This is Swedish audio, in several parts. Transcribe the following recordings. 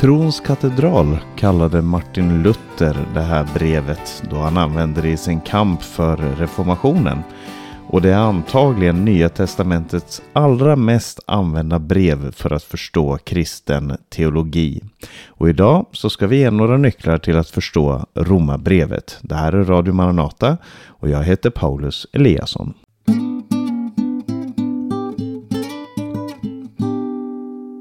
Trons katedral kallade Martin Luther det här brevet då han använde det i sin kamp för reformationen. Och det är antagligen Nya Testamentets allra mest använda brev för att förstå kristen teologi. Och idag så ska vi ge några nycklar till att förstå Romarbrevet. Det här är Radio Maranata och jag heter Paulus Eliasson.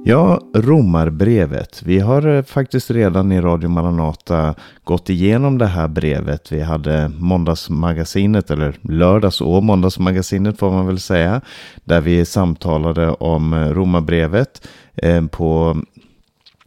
Ja, Romarbrevet. Vi har eh, faktiskt redan i Radio Maranata gått igenom det här brevet. Vi hade måndagsmagasinet, eller lördags och måndagsmagasinet får man väl säga, där vi samtalade om eh, Romarbrevet eh, på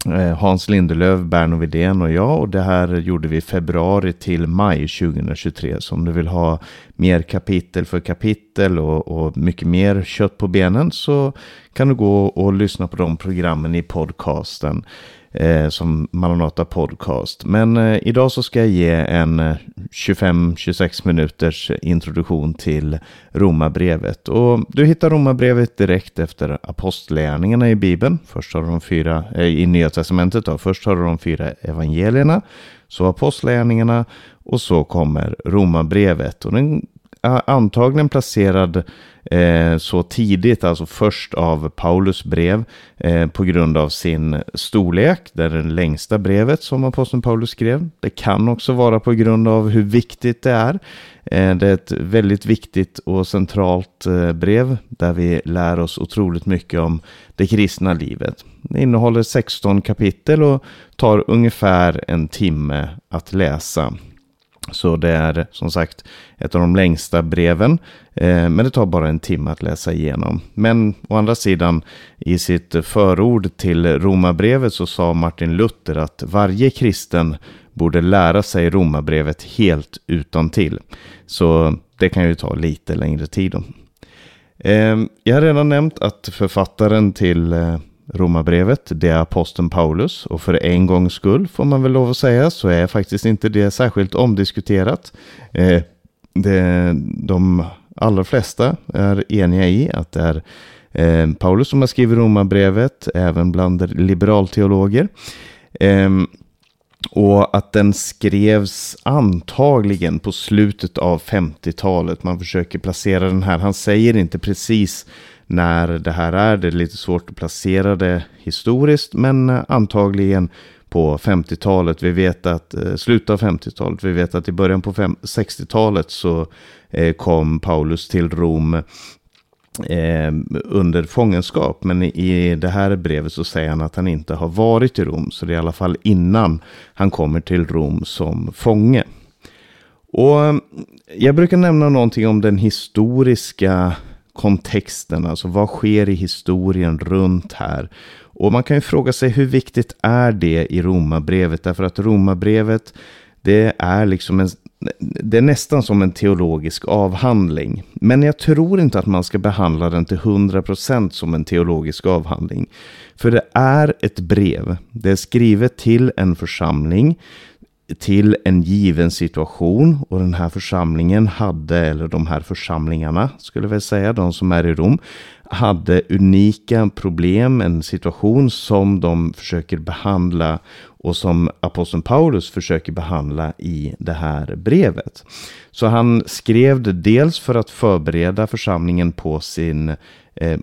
Eh, Hans Lindelöf, Berno Widén och jag. Och det här gjorde vi februari till maj 2023. Så om du vill ha mer kapitel för kapitel och, och mycket mer kött på benen så kan du gå och lyssna på de programmen i podcasten eh, som Maranata Podcast. Men eh, idag så ska jag ge en eh, 25-26 minuters introduktion till Romarbrevet. Och du hittar Romarbrevet direkt efter apostlärningarna i Bibeln. Först har du de fyra, eh, i Nya Testamentet då. Först har du de fyra evangelierna, så apostlärningarna och så kommer Romarbrevet. Och den antagligen placerad eh, så tidigt, alltså först av Paulus brev eh, på grund av sin storlek. Det är det längsta brevet som aposteln Paulus skrev. Det kan också vara på grund av hur viktigt det är. Eh, det är ett väldigt viktigt och centralt eh, brev där vi lär oss otroligt mycket om det kristna livet. Det innehåller 16 kapitel och tar ungefär en timme att läsa. Så det är som sagt ett av de längsta breven. Eh, men det tar bara en timme att läsa igenom. Men å andra sidan i sitt förord till Romarbrevet så sa Martin Luther att varje kristen borde lära sig Romarbrevet helt utan till. Så det kan ju ta lite längre tid. Då. Eh, jag har redan nämnt att författaren till eh, Romarbrevet, det är aposteln Paulus och för en gångs skull får man väl lov att säga så är faktiskt inte det särskilt omdiskuterat. Eh, det, de allra flesta är eniga i att det är eh, Paulus som har skrivit Romarbrevet, även bland liberalteologer. Eh, och att den skrevs antagligen på slutet av 50-talet. Man försöker placera den här, han säger inte precis när det här är. Det är lite svårt att placera det historiskt, men eh, antagligen på 50-talet. Vi vet att eh, slutet av 50-talet, vi vet att i början på 60-talet så eh, kom Paulus till Rom eh, under fångenskap. Men i det här brevet så säger han att han inte har varit i Rom. Så det är i alla fall innan han kommer till Rom som fånge. Och eh, jag brukar nämna någonting om den historiska kontexten, alltså vad sker i historien runt här? Och man kan ju fråga sig hur viktigt är det i romabrevet? Därför att romabrevet, det är liksom en, det är nästan som en teologisk avhandling. Men jag tror inte att man ska behandla den till 100% som en teologisk avhandling. För det är ett brev. Det är skrivet till en församling till en given situation och den här församlingen hade, eller de här församlingarna skulle jag säga, de som är i Rom, hade unika problem, en situation som de försöker behandla och som aposteln Paulus försöker behandla i det här brevet. Så han skrev det dels för att förbereda församlingen på sin Eh, Eh,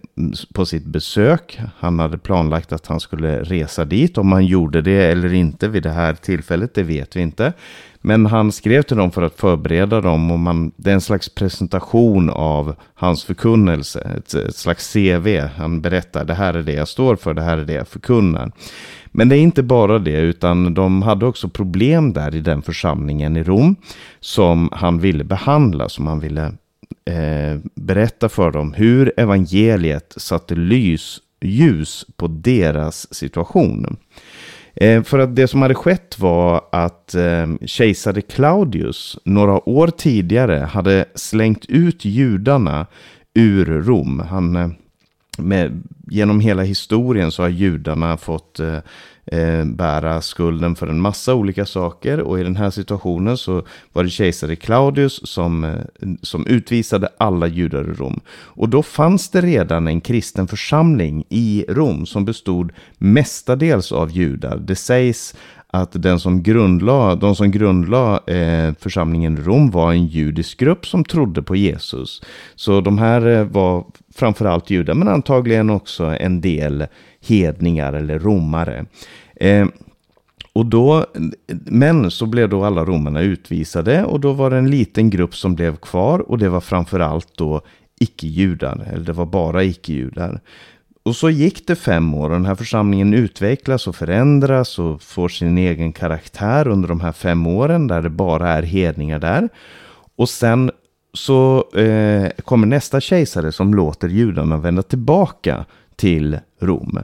på sitt besök. Han hade planlagt att han skulle resa dit. Om han gjorde det eller inte vid det här tillfället, det vet vi inte. Men han skrev till dem för att förbereda dem och man, det är en slags presentation av hans förkunnelse, ett, ett slags CV. Han berättar, det här är det jag står för, det här är det jag förkunnar. Men det är inte bara det, utan de hade också problem där i den församlingen i Rom som han ville behandla, som han ville eh, berätta för dem hur evangeliet satte lys, ljus på deras situation. Eh, för att det som hade skett var att eh, kejsare Claudius några år tidigare hade slängt ut judarna ur Rom. Han, eh, med, genom hela historien så har judarna fått eh, eh, bära skulden för en massa olika saker. Och i den här situationen så var det kejsare Claudius som, eh, som utvisade alla judar i Rom. Och då fanns det redan en kristen församling i Rom som bestod mestadels av judar. Det sägs att den som grundla, de som grundlade eh, församlingen i Rom var en judisk grupp som trodde på Jesus. Så de här eh, var framförallt judar, men antagligen också en del hedningar eller romare. Eh, och då, men så blev då alla romarna utvisade och då var det en liten grupp som blev kvar och det var framförallt då icke-judar, eller det var bara icke-judar. Och så gick det fem år och den här församlingen utvecklas och förändras och får sin egen karaktär under de här fem åren där det bara är hedningar där. Och sen så eh, kommer nästa kejsare som låter judarna vända tillbaka till Rom.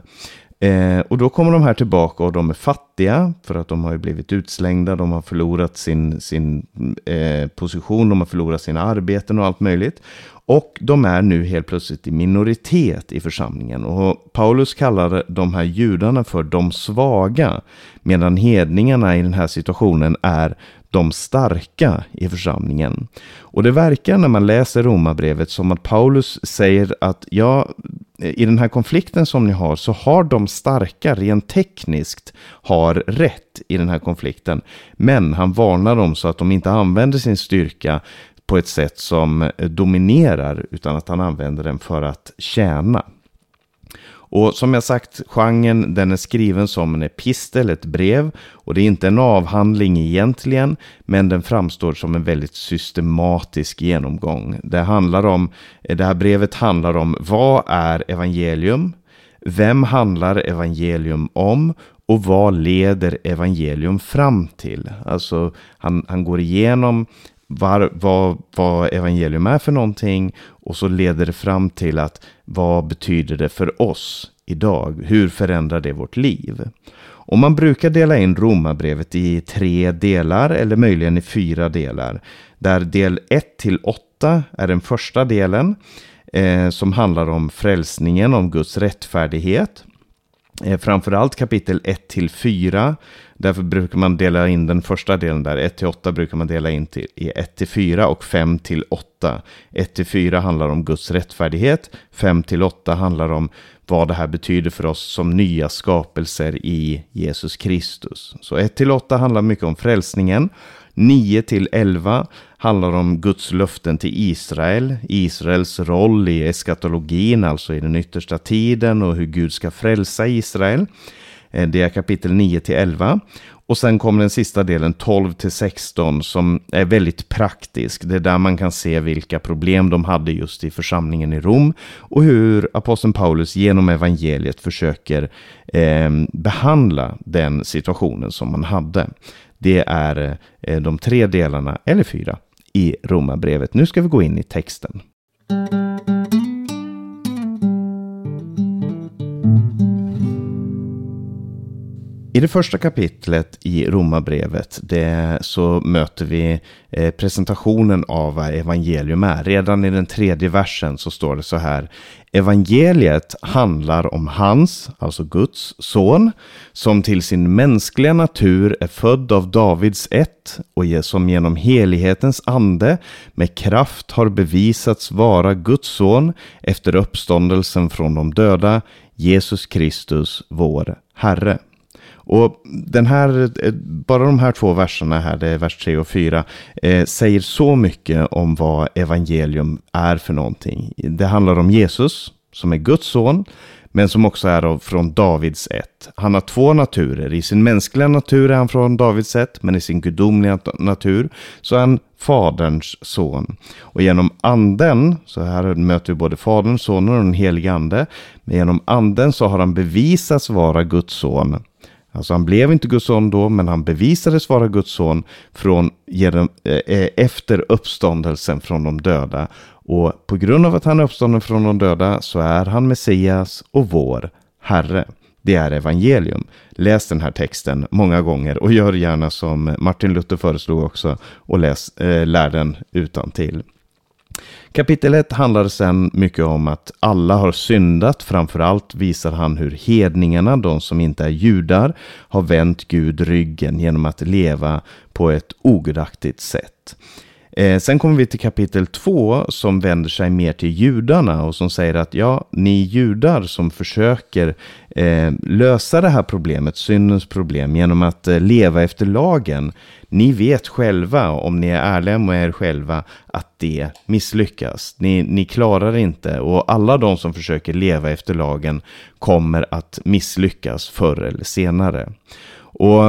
Eh, och då kommer de här tillbaka och de är fattiga för att de har ju blivit utslängda, de har förlorat sin, sin eh, position, de har förlorat sina arbeten och allt möjligt. Och de är nu helt plötsligt i minoritet i församlingen. Och Paulus kallar de här judarna för de svaga. Medan hedningarna i den här situationen är de starka i församlingen. Och det verkar när man läser romabrevet som att Paulus säger att ja, i den här konflikten som ni har så har de starka rent tekniskt har rätt i den här konflikten. Men han varnar dem så att de inte använder sin styrka på ett sätt som dominerar utan att han använder den för att tjäna. Och som jag sagt, genren den är skriven som en epistel, ett brev. Och det är inte en avhandling egentligen, men den framstår som en väldigt systematisk genomgång. Det, handlar om, det här brevet handlar om vad är evangelium? Vem handlar evangelium om? Och vad leder evangelium fram till? Alltså han, han går igenom var, vad, vad evangelium är för någonting och så leder det fram till att vad betyder det för oss idag? Hur förändrar det vårt liv? Och man brukar dela in romabrevet i tre delar eller möjligen i fyra delar. Där del 1 till 8 är den första delen eh, som handlar om frälsningen, om Guds rättfärdighet. Eh, framförallt kapitel 1 till 4. Därför brukar man dela in den första delen där. 1-8 brukar man dela in till, i 1-4 och 5-8. 1-4 handlar om Guds rättfärdighet. 5-8 handlar om vad det här betyder för oss som nya skapelser i Jesus Kristus. Så 1-8 handlar mycket om frälsningen. 9-11 handlar om Guds löften till Israel, Israels roll i eskatologin, alltså i den yttersta tiden och hur Gud ska frälsa Israel. Eh, det är kapitel 9 till 11. Och sen kommer den sista delen, 12 till 16, som är väldigt praktisk. Det är där man kan se vilka problem de hade just i församlingen i Rom och hur aposteln Paulus genom evangeliet försöker eh, behandla den situationen som man hade. Det är eh, de tre delarna, eller fyra, i Romarbrevet. Nu ska vi gå in i texten. I det första kapitlet i Romarbrevet så möter vi eh, presentationen av vad evangelium är. Redan i den tredje versen så står det så här. Evangeliet handlar om hans, alltså Guds son, som till sin mänskliga natur är född av Davids ett och som genom helighetens ande med kraft har bevisats vara Guds son efter uppståndelsen från de döda, Jesus Kristus, vår Herre. Och den här, eh, bara de här två verserna här, det är vers 3 och 4, eh, säger så mycket om vad evangelium är för någonting. Det handlar om Jesus, som är Guds son, men som också är från Davids ett. Han har två naturer. I sin mänskliga natur är han från Davids ett, men i sin gudomliga natur så är han Faderns son. Och genom anden, så här möter vi både Fadern, Sonen och den helige ande, men genom anden så har han bevisats vara Guds son Alltså han blev inte Guds son då, men han bevisades vara Guds son från, eh, eh, efter uppståndelsen från de döda. Och på grund av att han är uppstånden från de döda så är han Messias och vår Herre. Det är evangelium. Läs den här texten många gånger och gör gärna som Martin Luther föreslog också och läs, eh, lär den utan till. Kapitel 1 handlar sen mycket om att alla har syndat. Framförallt visar han hur hedningarna, de som inte är judar, har vänt Gud ryggen genom att leva på ett ogudaktigt sätt. Eh, sen kommer vi till kapitel 2 som vänder sig mer till judarna och som säger att ja, ni judar som försöker eh, lösa det här problemet, syndens problem, genom att eh, leva efter lagen. Ni vet själva, om ni är ärliga med er själva, att det misslyckas. Ni, ni klarar inte och alla de som försöker leva efter lagen kommer att misslyckas förr eller senare. Och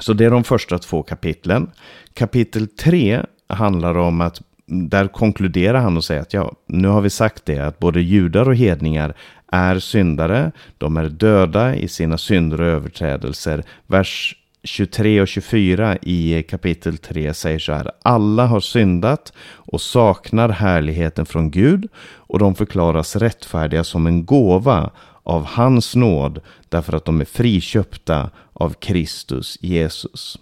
så det är de första två kapitlen. Kapitel 3 handlar om att där konkluderar han och säger att ja, nu har vi sagt det att både judar och hedningar är syndare. De är döda i sina synder och överträdelser. Vers 23 och 24 i kapitel 3 säger så här. Alla har syndat och saknar härligheten från Gud och de förklaras rättfärdiga som en gåva av hans nåd därför att de är friköpta av Kristus Jesus.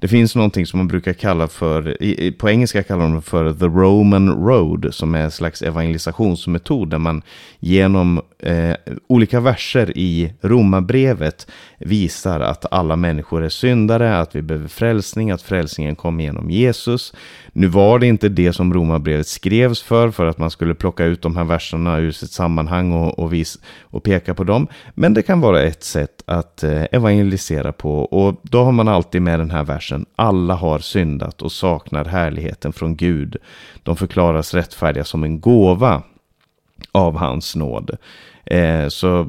Det finns någonting som man brukar kalla för, på engelska kallar de för the Roman road, som är en slags evangelisationsmetod där man genom eh, olika verser i romabrevet visar att alla människor är syndare, att vi behöver frälsning, att frälsningen kom genom Jesus. Nu var det inte det som romabrevet skrevs för, för att man skulle plocka ut de här verserna ur sitt sammanhang och, och, vis, och peka på dem. Men det kan vara ett sätt att eh, evangelisera på och då har man alltid med den här versen. Alla har syndat och saknar härligheten från Gud. De förklaras rättfärdiga som en gåva av hans nåd. Eh, så eh,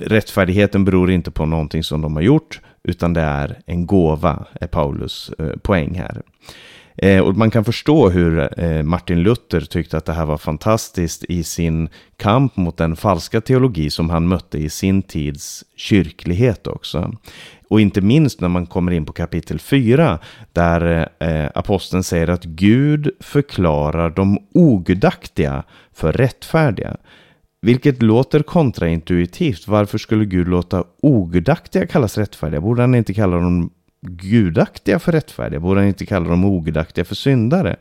rättfärdigheten beror inte på någonting som de har gjort, utan det är en gåva, är Paulus eh, poäng här. Eh, och man kan förstå hur eh, Martin Luther tyckte att det här var fantastiskt i sin kamp mot den falska teologi som han mötte i sin tids kyrklighet också. Och inte minst när man kommer in på kapitel 4 där eh, aposteln säger att Gud förklarar de ogudaktiga för rättfärdiga. Vilket låter kontraintuitivt. Varför skulle Gud låta ogudaktiga kallas rättfärdiga? Borde han inte kalla dem gudaktiga för rättfärdiga? Borde han inte kalla dem ogudaktiga för syndare?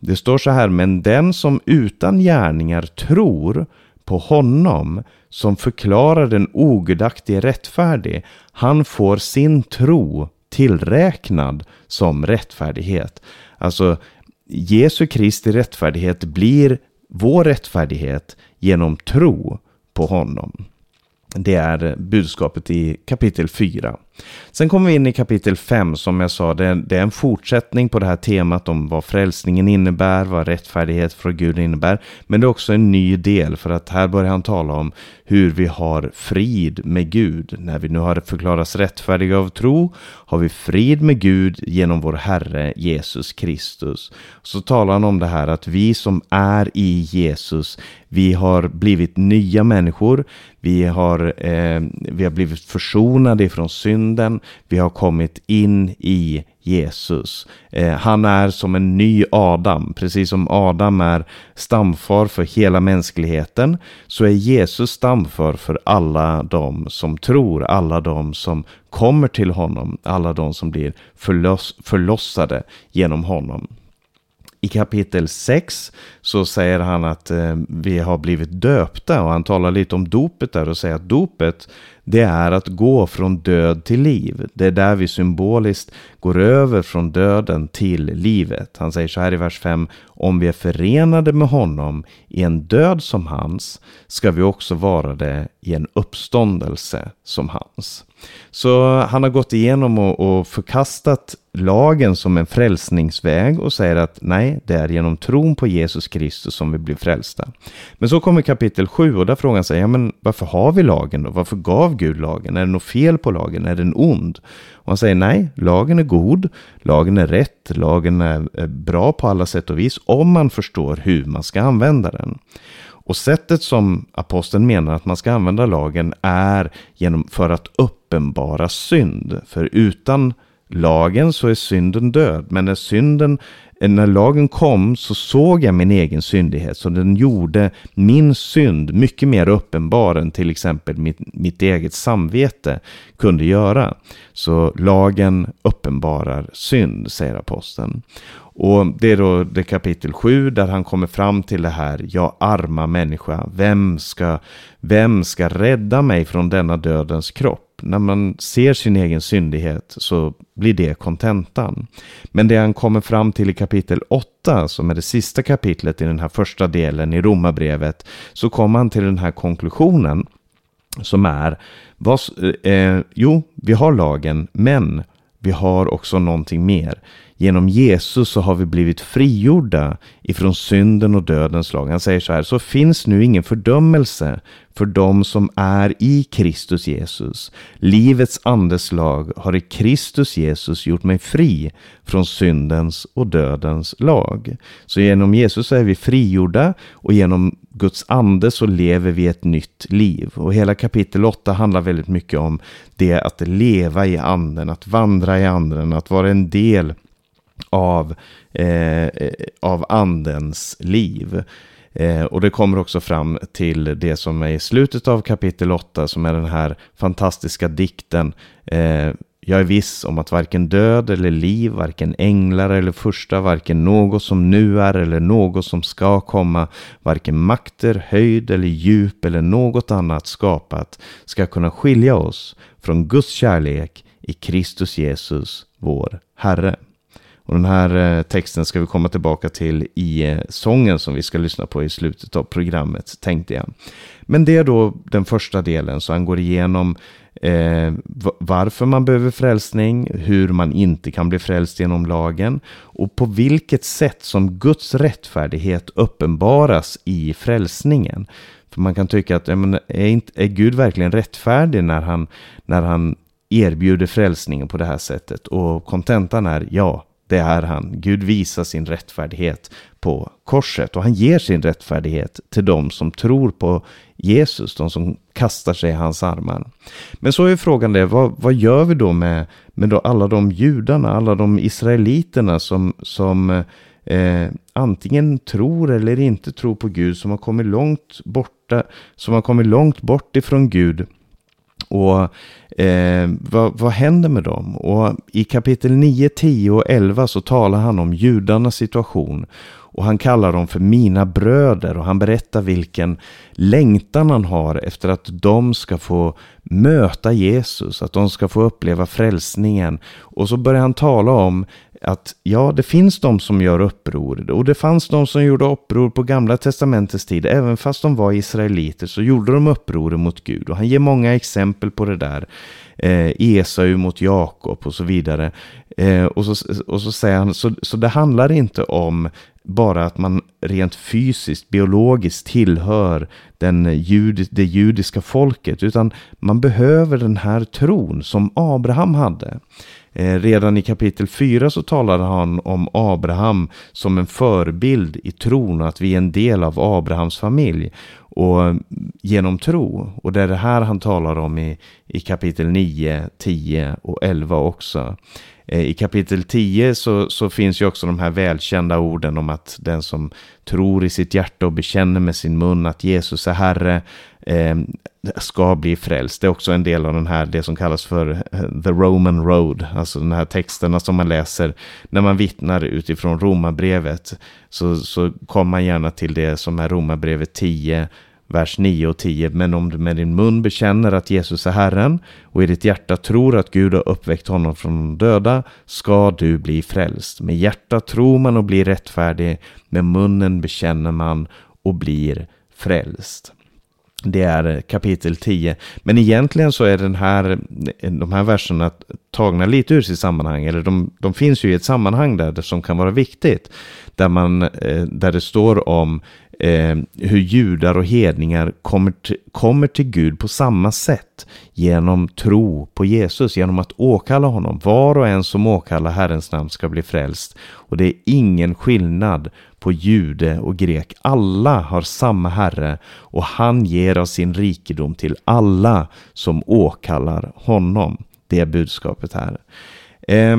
Det står så här, men den som utan gärningar tror på honom som förklarar den ogudaktige rättfärdig, han får sin tro tillräknad som rättfärdighet. Alltså, Jesu Kristi rättfärdighet blir vår rättfärdighet genom tro på honom. Det är budskapet i kapitel 4. Sen kommer vi in i kapitel 5 som jag sa, det är, det är, en fortsättning på det här temat om vad frälsningen innebär, vad rättfärdighet från Gud innebär. Men det är också en ny del för att här börjar han tala om hur vi har frid med Gud. När vi nu har förklarats rättfärdiga av tro har vi frid med Gud genom vår Herre Jesus Kristus. Så talar han om det här att vi som är i Jesus, vi har blivit nya människor. Vi har, eh, vi har blivit försonade ifrån synden. Vi har kommit in i Jesus. Eh, han är som en ny Adam. Precis som Adam är stamfar för hela mänskligheten så är Jesus stamfar för alla de som tror, alla de som kommer till honom, alla de som blir förloss förlossade genom honom. I kapitel 6 så säger han att eh, vi har blivit döpta och han talar lite om dopet där och säger att dopet det är att gå från död till liv. Det är där vi symboliskt går över från döden till livet. Han säger så här i vers 5. Om vi är förenade med honom i en död som hans ska vi också vara det i en uppståndelse som hans. Så han har gått igenom och, och förkastat lagen som en frälsningsväg och säger att nej, det är genom tron på Jesus Kristus som vi blir frälsta. Men så kommer kapitel 7 och där frågar han sig, ja men varför har vi lagen då? Varför gav gav Gud lagen? Är det något fel på lagen? Är den ond? Och han säger nej, lagen är god, lagen är rätt, lagen är bra på alla sätt och vis om man förstår hur man ska använda den. Och sättet som aposteln menar att man ska använda lagen är genom för att uppenbara synd. För utan lagen så är synden död. Men när synden när lagen kom så såg jag min egen syndighet, så den gjorde min synd mycket mer uppenbar än till exempel mitt, mitt eget samvete kunde göra. Så lagen uppenbarar synd, säger aposteln. Och det är då det kapitel 7 där han kommer fram till det här. Jag arma människa, vem ska, vem ska rädda mig från denna dödens kropp? När man ser sin egen syndighet så blir det kontentan. Men det han kommer fram till i kapitel 8, som är det sista kapitlet i den här första delen i romabrevet, så kommer han till den här konklusionen som är, vad, eh, jo, vi har lagen, men vi har också någonting mer. Genom Jesus så har vi blivit frigjorda ifrån synden och dödens lag. Han säger så här, så finns nu ingen fördömelse för dem som är i Kristus Jesus. Livets andes lag har i Kristus Jesus gjort mig fri från syndens och dödens lag. Så genom Jesus är vi frigjorda och genom Guds ande så lever vi ett nytt liv. Och hela kapitel 8 handlar väldigt mycket om det att leva i anden, att vandra i anden, att vara en del av, eh, av andens liv. Eh, och det kommer också fram till det som är i slutet av kapitel 8 som är den här fantastiska dikten. Eh, jag är viss om att varken död eller liv, varken änglar eller första, varken något som nu är eller något som ska komma, varken makter, höjd eller djup eller något annat skapat ska kunna skilja oss från Guds kärlek i Kristus Jesus, vår Herre. Och den här eh, texten ska vi komma tillbaka till i eh, sången som vi ska lyssna på i slutet av programmet, tänkte jag. Men det är då den första delen, så han går igenom eh, varför man behöver frälsning, hur man inte kan bli frälst genom lagen och på vilket sätt som Guds rättfärdighet uppenbaras i frälsningen. För man kan tycka att är, inte, är Gud verkligen rättfärdig när han, när han erbjuder frälsningen på det här sättet? Och kontentan är ja, det är han. Gud visar sin rättfärdighet på korset och han ger sin rättfärdighet till de som tror på Jesus, de som kastar sig i hans armar. Men så är frågan det, vad, vad gör vi då med, med då alla de judarna, alla de israeliterna som, som eh, antingen tror eller inte tror på Gud, som har kommit långt borta, som har kommit långt bort ifrån Gud och eh, vad, vad händer med dem? Och i kapitel 9, 10 och 11 så talar han om judarnas situation. Och han kallar dem för mina bröder och han berättar vilken längtan han har efter att de ska få möta Jesus, att de ska få uppleva frälsningen. Och så börjar han tala om att ja, det finns de som gör uppror och det fanns de som gjorde uppror på gamla testamentets tid. Även fast de var israeliter så gjorde de uppror mot Gud och han ger många exempel på det där. Eh, Esau mot Jakob och så vidare. Eh, och, så, och så säger han, så, så det handlar inte om bara att man rent fysiskt, biologiskt tillhör den jud, det judiska folket, utan man behöver den här tron som Abraham hade. Eh, redan i kapitel 4 så talade han om Abraham som en förebild i tron och att vi är en del av Abrahams familj och mm, genom tro. Och det är det här han talar om i, i kapitel 9, 10 och 11 också. Eh, I kapitel 10 så, så finns ju också de här välkända orden om att den som tror i sitt hjärta och bekänner med sin mun att Jesus är Herre eh, ska bli frälst. Det är också en del av den här, det som kallas för eh, the Roman Road, alltså de här texterna som man läser när man vittnar utifrån romabrevet. Så, så kommer man gärna till det som är romabrevet 10, vers 9 och 10. Men om du med din mun bekänner att Jesus är Herren och i ditt hjärta tror att Gud har uppväckt honom från de döda ska du bli frälst. Med hjärta tror man och blir rättfärdig, med munnen bekänner man och blir frälst. Det är kapitel 10. Men egentligen så är den här, de här verserna tagna lite ur sitt sammanhang. Eller de, de finns ju i ett sammanhang där det som kan vara viktigt. Där, man, eh, där det står om eh, hur judar och hedningar kommer till, kommer till Gud på samma sätt genom tro på Jesus, genom att åkalla honom. Var och en som åkallar Herrens namn ska bli frälst. Och det är ingen skillnad på jude och grek. Alla har samma Herre och han ger av sin rikedom till alla som åkallar honom. Det är budskapet här. Eh,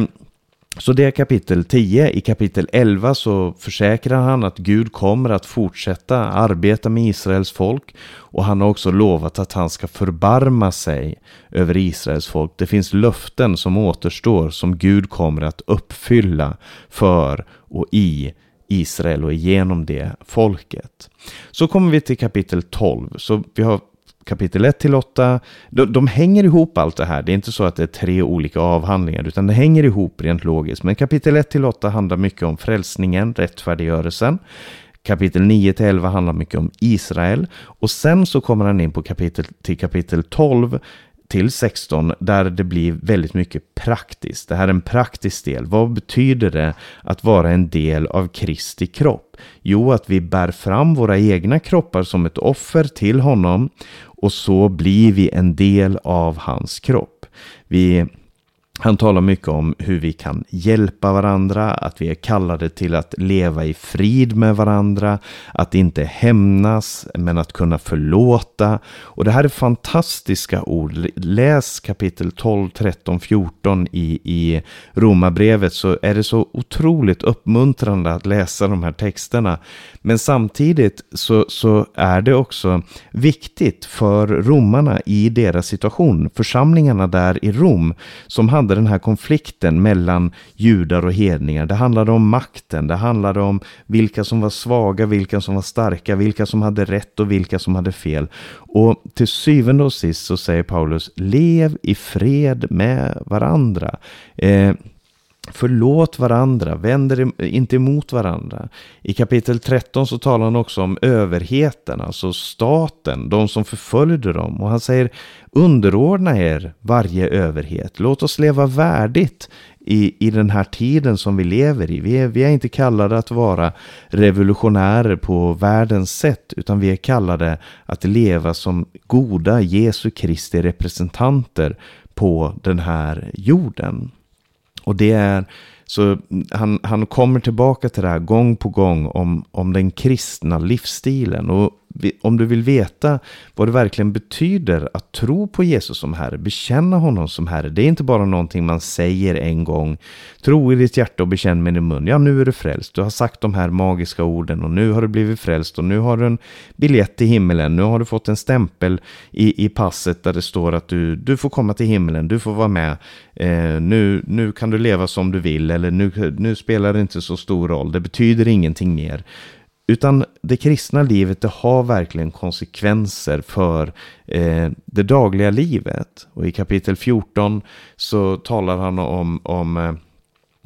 så det är kapitel 10. I kapitel 11 så försäkrar han att Gud kommer att fortsätta arbeta med Israels folk och han har också lovat att han ska förbarma sig över Israels folk. Det finns löften som återstår som Gud kommer att uppfylla för och i Israel och genom det folket. Så kommer vi till kapitel 12. Så vi har kapitel 1 till 8. De, de, hänger ihop allt det här. Det är inte så att det är tre olika avhandlingar, utan det hänger ihop rent logiskt. Men kapitel 1 till 8 handlar mycket om frälsningen, rättfärdiggörelsen. Kapitel 9 till 11 handlar mycket om Israel. Och sen så kommer han in på kapitel, till kapitel 12 till 16 där det blir väldigt mycket praktiskt. Det här är en praktisk del. Vad betyder det att vara en del av Kristi kropp? Jo, att vi bär fram våra egna kroppar som ett offer till honom och så blir vi en del av hans kropp. Vi han talar mycket om hur vi kan hjälpa varandra, att vi är kallade till att leva i frid med varandra, att inte hämnas, men att kunna förlåta. Och det här är fantastiska ord. Läs kapitel 12, 13, 14 i, i Romarbrevet så är det så otroligt uppmuntrande att läsa de här texterna. Men samtidigt så, så är det också viktigt för romarna i deras situation, församlingarna där i Rom, som hade den här konflikten mellan judar och hedningar. Det handlade om makten, det handlade om vilka som var svaga, vilka som var starka, vilka som hade rätt och vilka som hade fel. Och till syvende och sist så säger Paulus, lev i fred med varandra. Eh, Förlåt varandra, vänd er inte emot varandra. I kapitel 13 så talar han också om överheten, alltså staten, de som förföljde dem. Och han säger underordna er varje överhet. Låt oss leva värdigt i, i den här tiden som vi lever i. Vi är, vi är inte kallade att vara revolutionärer på världens sätt, utan vi är kallade att leva som goda Jesu Kristi representanter på den här jorden. Och det är, så mm, han, han kommer tillbaka till det här gång på gång om, om den kristna livsstilen. Och om du vill veta vad det verkligen betyder att tro på Jesus som Herre, bekänna honom som Herre. Det är inte bara någonting man säger en gång. Tro i ditt hjärta och bekänn med din mun. Ja, nu är du frälst. Du har sagt de här magiska orden och nu har du blivit frälst och nu har du en biljett till himmelen. Nu har du fått en stämpel i, i passet där det står att du, du får komma till himmelen. Du får vara med. Eh, nu, nu kan du leva som du vill eller nu, nu spelar det inte så stor roll. Det betyder ingenting mer. Utan det kristna livet det har verkligen konsekvenser för eh, det dagliga livet. Och i kapitel 14 så talar han om, om eh,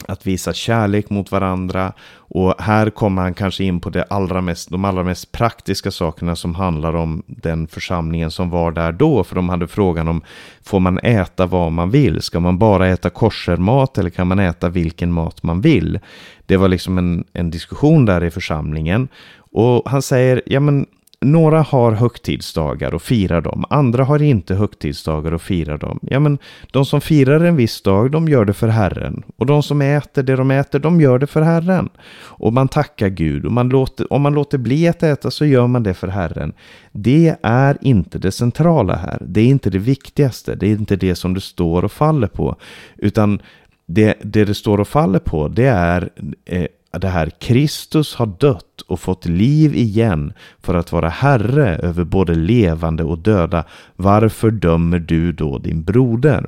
att visa kärlek mot varandra. Och här kommer han kanske in på det allra mest, de allra mest praktiska sakerna som handlar om den församlingen som var där då. För de hade frågan om, får man äta vad man vill? Ska man bara äta korsermat eller kan man äta vilken mat man vill? Det var liksom en, en diskussion där i församlingen. Och han säger, ja men några har högtidsdagar och firar dem. Andra har inte högtidsdagar och firar dem. Ja, men de som firar en viss dag, de gör det för Herren. Och de som äter det de äter, de gör det för Herren. Och man tackar Gud. Och man låter, om man låter bli att äta så gör man det för Herren. Det är inte det centrala här. Det är inte det viktigaste. Det är inte det som det står och faller på. Utan det det, det står och faller på, det är eh, det här Kristus har dött och fått liv igen för att vara Herre över både levande och döda. Varför dömer du då din broder?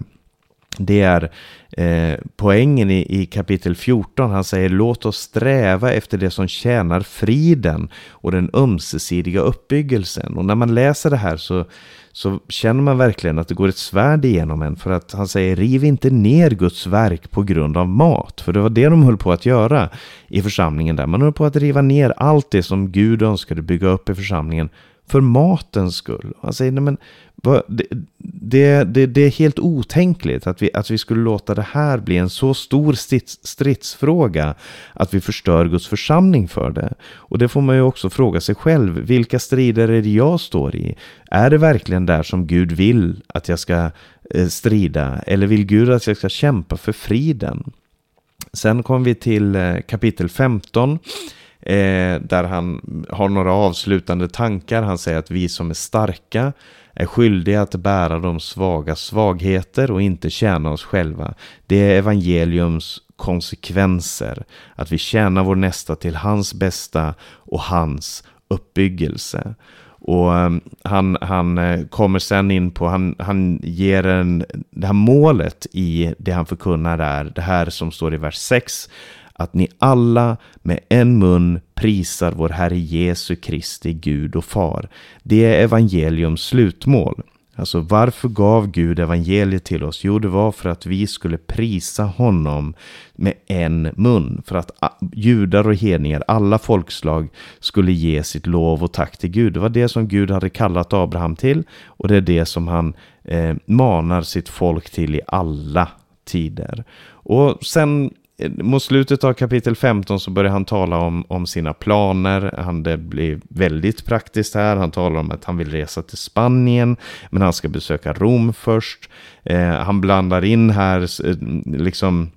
Det är eh, poängen i, i kapitel 14. Han säger låt oss sträva efter det som tjänar friden och den ömsesidiga uppbyggelsen. Och när man läser det här så, så känner man verkligen att det går ett svärd igenom en. För att han säger riv inte ner Guds verk på grund av mat. För det var det de höll på att göra i församlingen där. Man höll på att riva ner allt det som Gud önskade bygga upp i församlingen för matens skull. Han säger, nej men det, det, det, det, är helt otänkligt att vi, att vi skulle låta det här bli en så stor strids, stridsfråga att vi förstör Guds församling för det. Och det får man ju också fråga sig själv. Vilka strider är det jag står i? Är det verkligen där som Gud vill att jag ska eh, strida? Eller vill Gud att jag ska kämpa för friden? Sen kommer vi till eh, kapitel 15. Eh, där han har några avslutande tankar. Han säger att vi som är starka är skyldiga att bära de svaga svagheter och inte tjäna oss själva. Det är evangeliums konsekvenser. Att vi tjänar vår nästa till hans bästa och hans uppbyggelse. Och ehm, han, han eh, kommer sen in på, han, han ger en, det här målet i det han förkunnar är, det här som står i vers 6, att ni alla med en mun prisar vår Herre Jesu Kristi Gud och Far. Det är evangeliums slutmål. Alltså varför gav Gud evangeliet till oss? Jo, det var för att vi skulle prisa honom med en mun. För att judar och hedningar, alla folkslag, skulle ge sitt lov och tack till Gud. Det var det som Gud hade kallat Abraham till och det är det som han eh, manar sitt folk till i alla tider. Och sen mot slutet av kapitel 15 så börjar han tala om, om sina planer. Han, det blir väldigt praktiskt här. Han talar om att han vill resa till Spanien, men han ska besöka Rom först. Eh, han blandar in här eh, liksom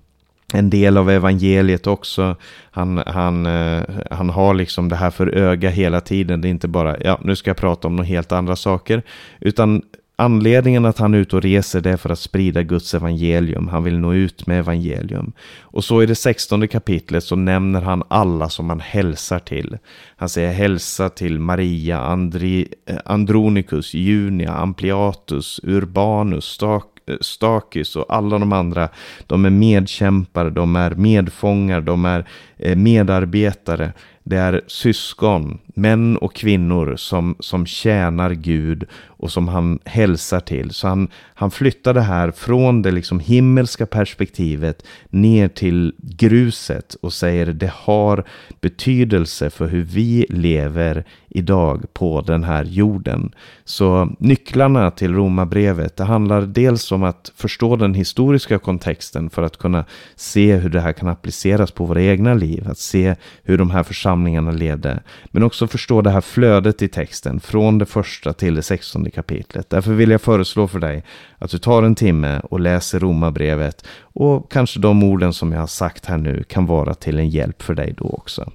en del av evangeliet också. Han, han, eh, han har liksom det här för öga hela tiden. Det är inte bara, ja, nu ska jag prata om några helt andra saker. Utan Anledningen att han är ute och reser det är för att sprida Guds evangelium. Han vill nå ut med evangelium. Och så i det sextonde kapitlet så nämner han alla som han hälsar till. Han säger hälsa till Maria, Andri, eh, Andronicus, Junia, Ampliatus, Urbanus, Stak eh, Stakis och alla de andra. De är medkämpare, de är medfångar, de är eh, medarbetare. Det är syskon, män och kvinnor som, som tjänar Gud och som han hälsar till. Så han, han flyttar det här från det liksom himmelska perspektivet ner till gruset och säger det har betydelse för hur vi lever idag på den här jorden. Så nycklarna till romabrevet, det handlar dels om att förstå den historiska kontexten för att kunna se hur det här kan appliceras på våra egna liv, att se hur de här församlingarna levde, men också förstå det här flödet i texten från det första till det sextonde kapitlet. Därför vill jag föreslå för dig att du tar en timme och läser romabrevet och kanske de orden som jag har sagt här nu kan vara till en hjälp för dig då också.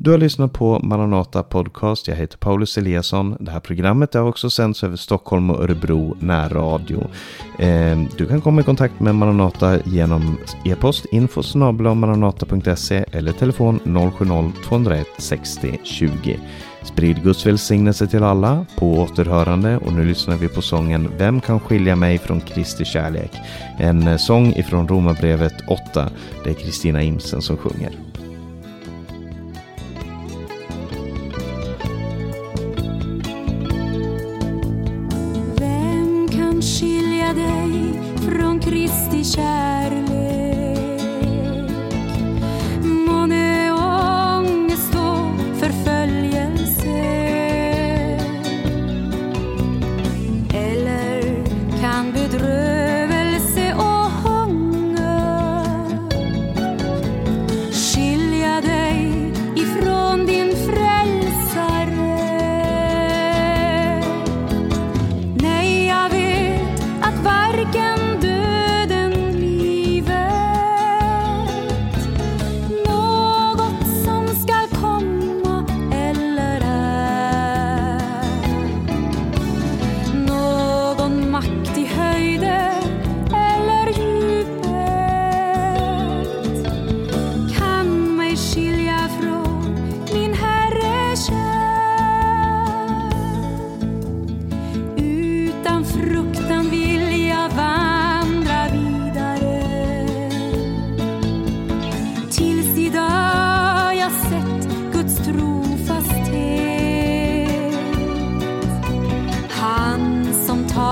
Du har lyssnat på Maranata Podcast. Jag heter Paulus Eliasson. Det här programmet har också sänds över Stockholm och Örebro närradio. Ehm, du kan komma i kontakt med Maranata genom e-post info maranata.se eller telefon 070-201 60 20. Sprid Guds välsignelse till alla på återhörande och nu lyssnar vi på sången Vem kan skilja mig från Kristi kärlek? En eh, sång ifrån Romarbrevet 8. Det är Kristina Imsen som sjunger. shine.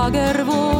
lager, wo